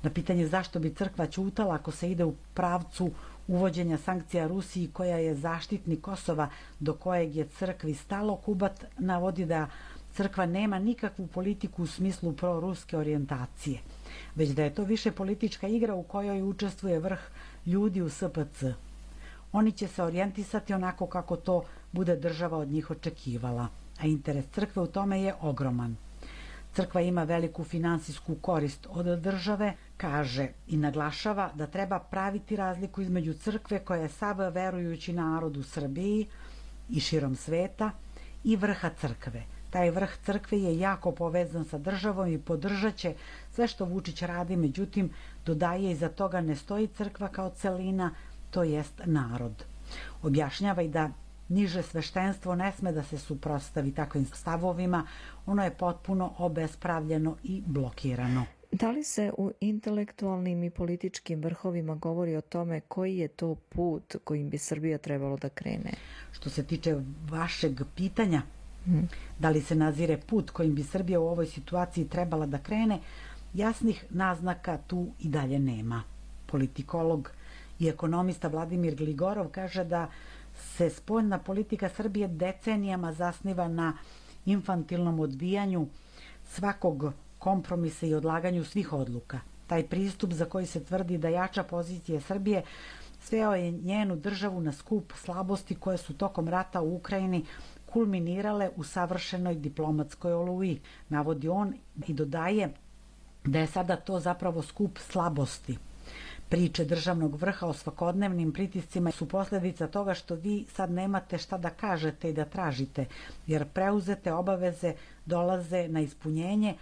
Na pitanje zašto bi crkva ćutala ako se ide u pravcu uvođenja sankcija Rusiji koja je zaštitnik Kosova do kojeg je crkvi stalo, Kubat navodi da crkva nema nikakvu politiku u smislu proruske orijentacije, već da je to više politička igra u kojoj učestvuje vrh ljudi u SPC. Oni će se orijentisati onako kako to bude država od njih očekivala, a interes crkve u tome je ogroman. Crkva ima veliku finansijsku korist od države, kaže i naglašava da treba praviti razliku između crkve koja je sav verujući narod u Srbiji i širom sveta i vrha crkve. Taj vrh crkve je jako povezan sa državom i podržat će sve što Vučić radi, međutim dodaje iza toga ne stoji crkva kao celina, to jest narod. Objašnjava i da niže sveštenstvo ne sme da se suprostavi takvim stavovima, ono je potpuno obespravljeno i blokirano. Da li se u intelektualnim i političkim vrhovima govori o tome koji je to put kojim bi Srbija trebalo da krene? Što se tiče vašeg pitanja. Da li se nazire put kojim bi Srbija u ovoj situaciji trebala da krene, jasnih naznaka tu i dalje nema. Politikolog i ekonomista Vladimir Gligorov kaže da se spoljna politika Srbije decenijama zasniva na infantilnom odbijanju svakog kompromisa i odlaganju svih odluka. Taj pristup za koji se tvrdi da jača pozicije Srbije sveo je njenu državu na skup slabosti koje su tokom rata u Ukrajini kulminirale u savršenoj diplomatskoj oluji, navodi on i dodaje da je sada to zapravo skup slabosti. Priče državnog vrha o svakodnevnim pritiscima su posledica toga što vi sad nemate šta da kažete i da tražite, jer preuzete obaveze dolaze na ispunjenje,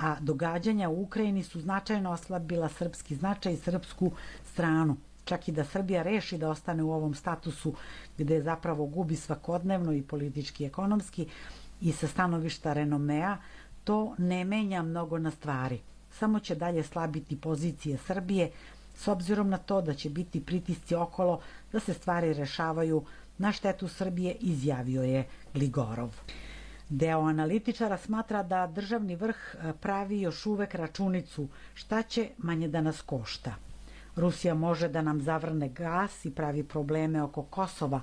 a događanja u Ukrajini su značajno oslabila srpski značaj i srpsku stranu. Čak i da Srbija reši da ostane u ovom statusu gde zapravo gubi svakodnevno i politički i ekonomski i sa stanovišta renomea, to ne menja mnogo na stvari. Samo će dalje slabiti pozicije Srbije, s obzirom na to da će biti pritisci okolo da se stvari rešavaju na štetu Srbije, izjavio je Gligorov. Deo analitičara smatra da državni vrh pravi još uvek računicu šta će manje da nas košta. Rusija može da nam zavrne gas i pravi probleme oko Kosova,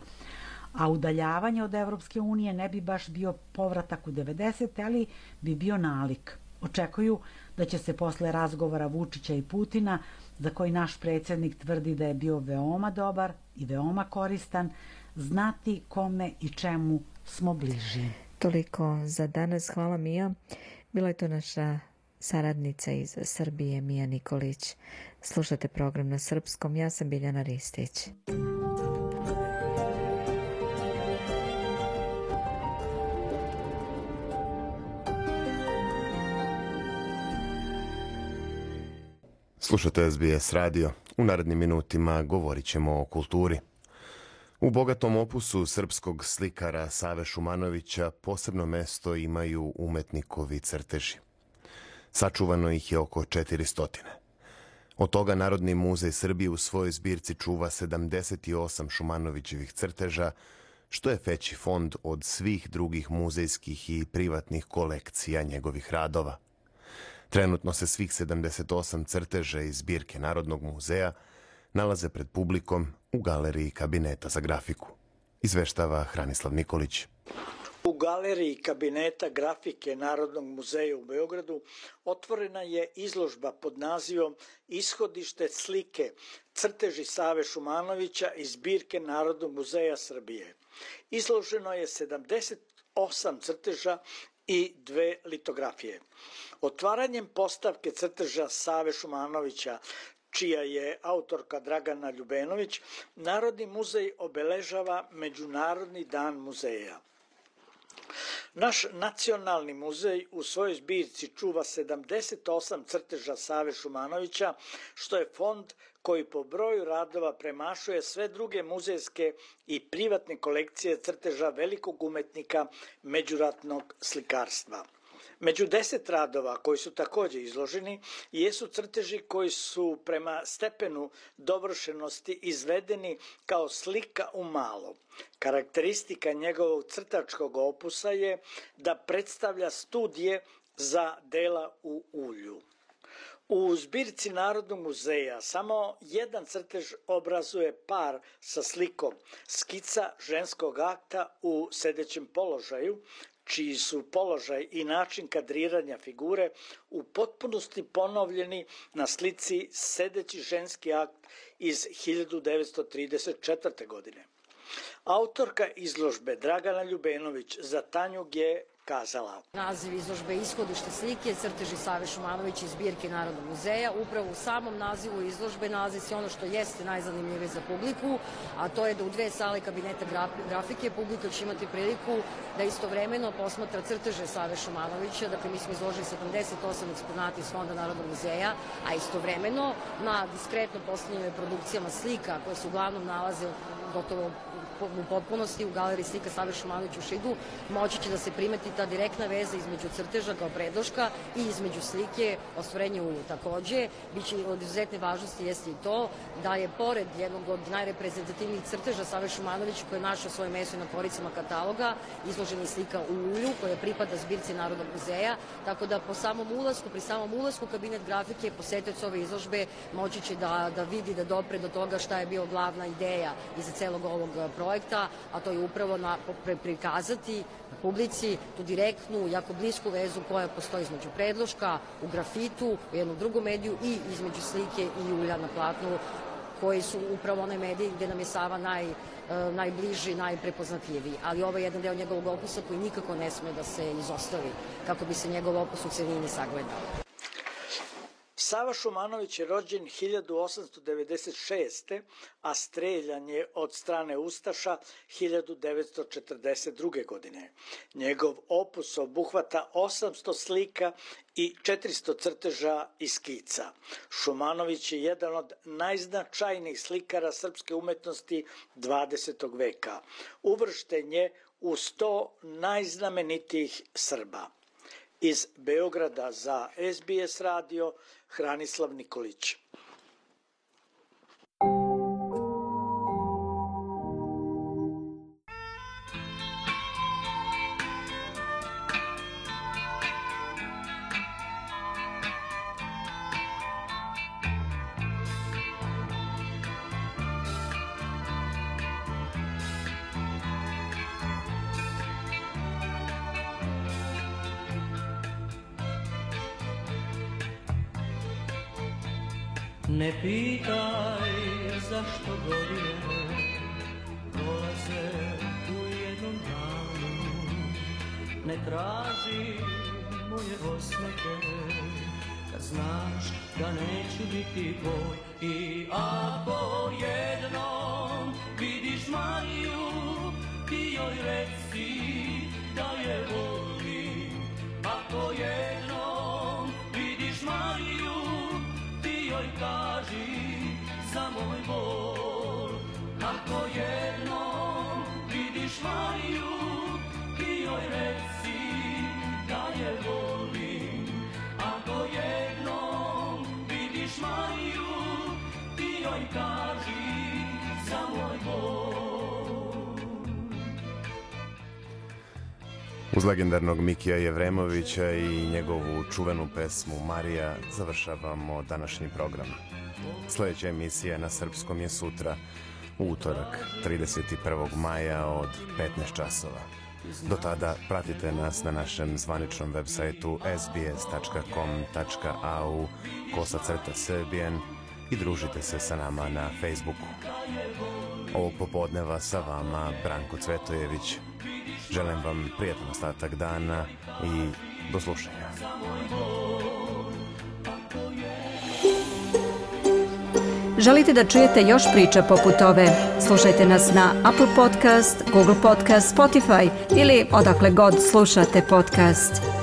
a udaljavanje od Evropske unije ne bi baš bio povratak u 90. ali bi bio nalik. Očekuju da će se posle razgovora Vučića i Putina za koji naš predsednik tvrdi da je bio veoma dobar i veoma koristan, znati kome i čemu smo bliži. Toliko za danas. Hvala Mija. Bila je to naša saradnica iz Srbije, Mija Nikolić. Slušate program na srpskom. Ja sam Biljana Ristić. Slušate SBS radio. U narednim minutima govorit ćemo o kulturi. U bogatom opusu srpskog slikara Save Šumanovića posebno mesto imaju umetnikovi crteži. Sačuvano ih je oko 400. Od toga Narodni muzej Srbije u svojoj zbirci čuva 78 Šumanovićevih crteža, što je veći fond od svih drugih muzejskih i privatnih kolekcija njegovih radova. Trenutno se svih 78 crteža iz zbirke Narodnog muzeja nalaze pred publikom u galeriji kabineta za grafiku. Izveštava Hranislav Nikolić. Galeriji kabineta grafike Narodnog muzeja u Beogradu otvorena je izložba pod nazivom Ishodište slike crteži Save Šumanovića iz zbirke Narodnog muzeja Srbije. Izloženo je 78 crteža i dve litografije. Otvaranjem postavke crteža Save Šumanovića čija je autorka Dragana Ljubenović, Narodni muzej obeležava Međunarodni dan muzeja. Naš nacionalni muzej u svojoj zbirci čuva 78 crteža Save Šumanovića, što je fond koji po broju radova premašuje sve druge muzejske i privatne kolekcije crteža velikog umetnika međuratnog slikarstva. Među deset radova koji su takođe izloženi jesu crteži koji su prema stepenu dovršenosti izvedeni kao slika u malom. Karakteristika njegovog crtačkog opusa je da predstavlja studije za dela u ulju. U zbirci Narodnog muzeja samo jedan crtež obrazuje par sa slikom skica ženskog akta u sedećem položaju, čiji su položaj i način kadriranja figure u potpunosti ponovljeni na slici sedeći ženski akt iz 1934. godine. Autorka izložbe Dragana Ljubenović za Tanjug je kazala. Naziv izložbe ishodište slike, crteži Save Šumanović iz zbirke Narodnog muzeja. Upravo u samom nazivu izložbe nalazi se ono što jeste najzanimljivije za publiku, a to je da u dve sale kabineta grafike publika će imati priliku da istovremeno posmatra crteže Save Šumanovića. Dakle, mi smo izložili 78 eksponata iz Fonda Narodnog muzeja, a istovremeno na diskretno postavljenim produkcijama slika koje se uglavnom nalaze gotovo u potpunosti u galeriji slika Save Šumanović u Šidu moći će da se primeti ta direktna veza između crteža kao predloška i između slike ostvarenje ulju. Takođe, biće od izuzetne važnosti jeste i to da je pored jednog od najreprezentativnijih crteža Save Šumanović koji je našao svoje mesto na koricama kataloga, izložena je slika u ulju koja pripada zbirci Narodnog muzeja, tako da po samom ulasku, pri samom ulasku u kabinet grafike posetilac ove izložbe moći će da, da vidi, da dopre do toga šta je bio glavna ideja iza celog ovog projekta, a to je upravo na, prikazati publici tu direktnu, jako blisku vezu koja postoji između predloška, u grafitu, u jednom drugom mediju i između slike i ulja na platnu koji su upravo onaj medij gde nam je Sava naj, najbliži, najprepoznatljiviji. Ali ovo je jedan deo njegovog opusa koji nikako ne sme da se izostavi kako bi se njegov opus u celini sagledao. Sava Šumanović je rođen 1896. a streljan je od strane Ustaša 1942. godine. Njegov opus obuhvata 800 slika i 400 crteža i skica. Šumanović je jedan od najznačajnijih slikara srpske umetnosti 20. veka. Uvršten je u 100 najznamenitijih Srba. Iz Beograda za SBS radio Hranislav Nikolić. Ne traži moje osmeke. Kad znaš da neću biti tvoj I ako jednom vidiš Mariju Ti joj reci da je volim Ako jednom vidiš Mariju Ti joj kaži za moj bol. Ako jednom vidiš Mariju Uz legendarnog Mikija Jevremovića i njegovu čuvenu pesmu Marija završavamo današnji program. Sledeća emisija na srpskom je sutra, utorak, 31. maja od 15 časova. Do tada pratite nas na našem zvaničnom web sajtu sbs.com.au kosa crta Serbian i družite se sa nama na Facebooku. Ovog popodneva sa vama Branko Cvetojević. Želim vam prijatan ostatak dana i do slušanja. Želite da čujete još priča poput ove? Slušajte nas na Apple Podcast, Google Podcast, Spotify ili odakle god slušate podcast.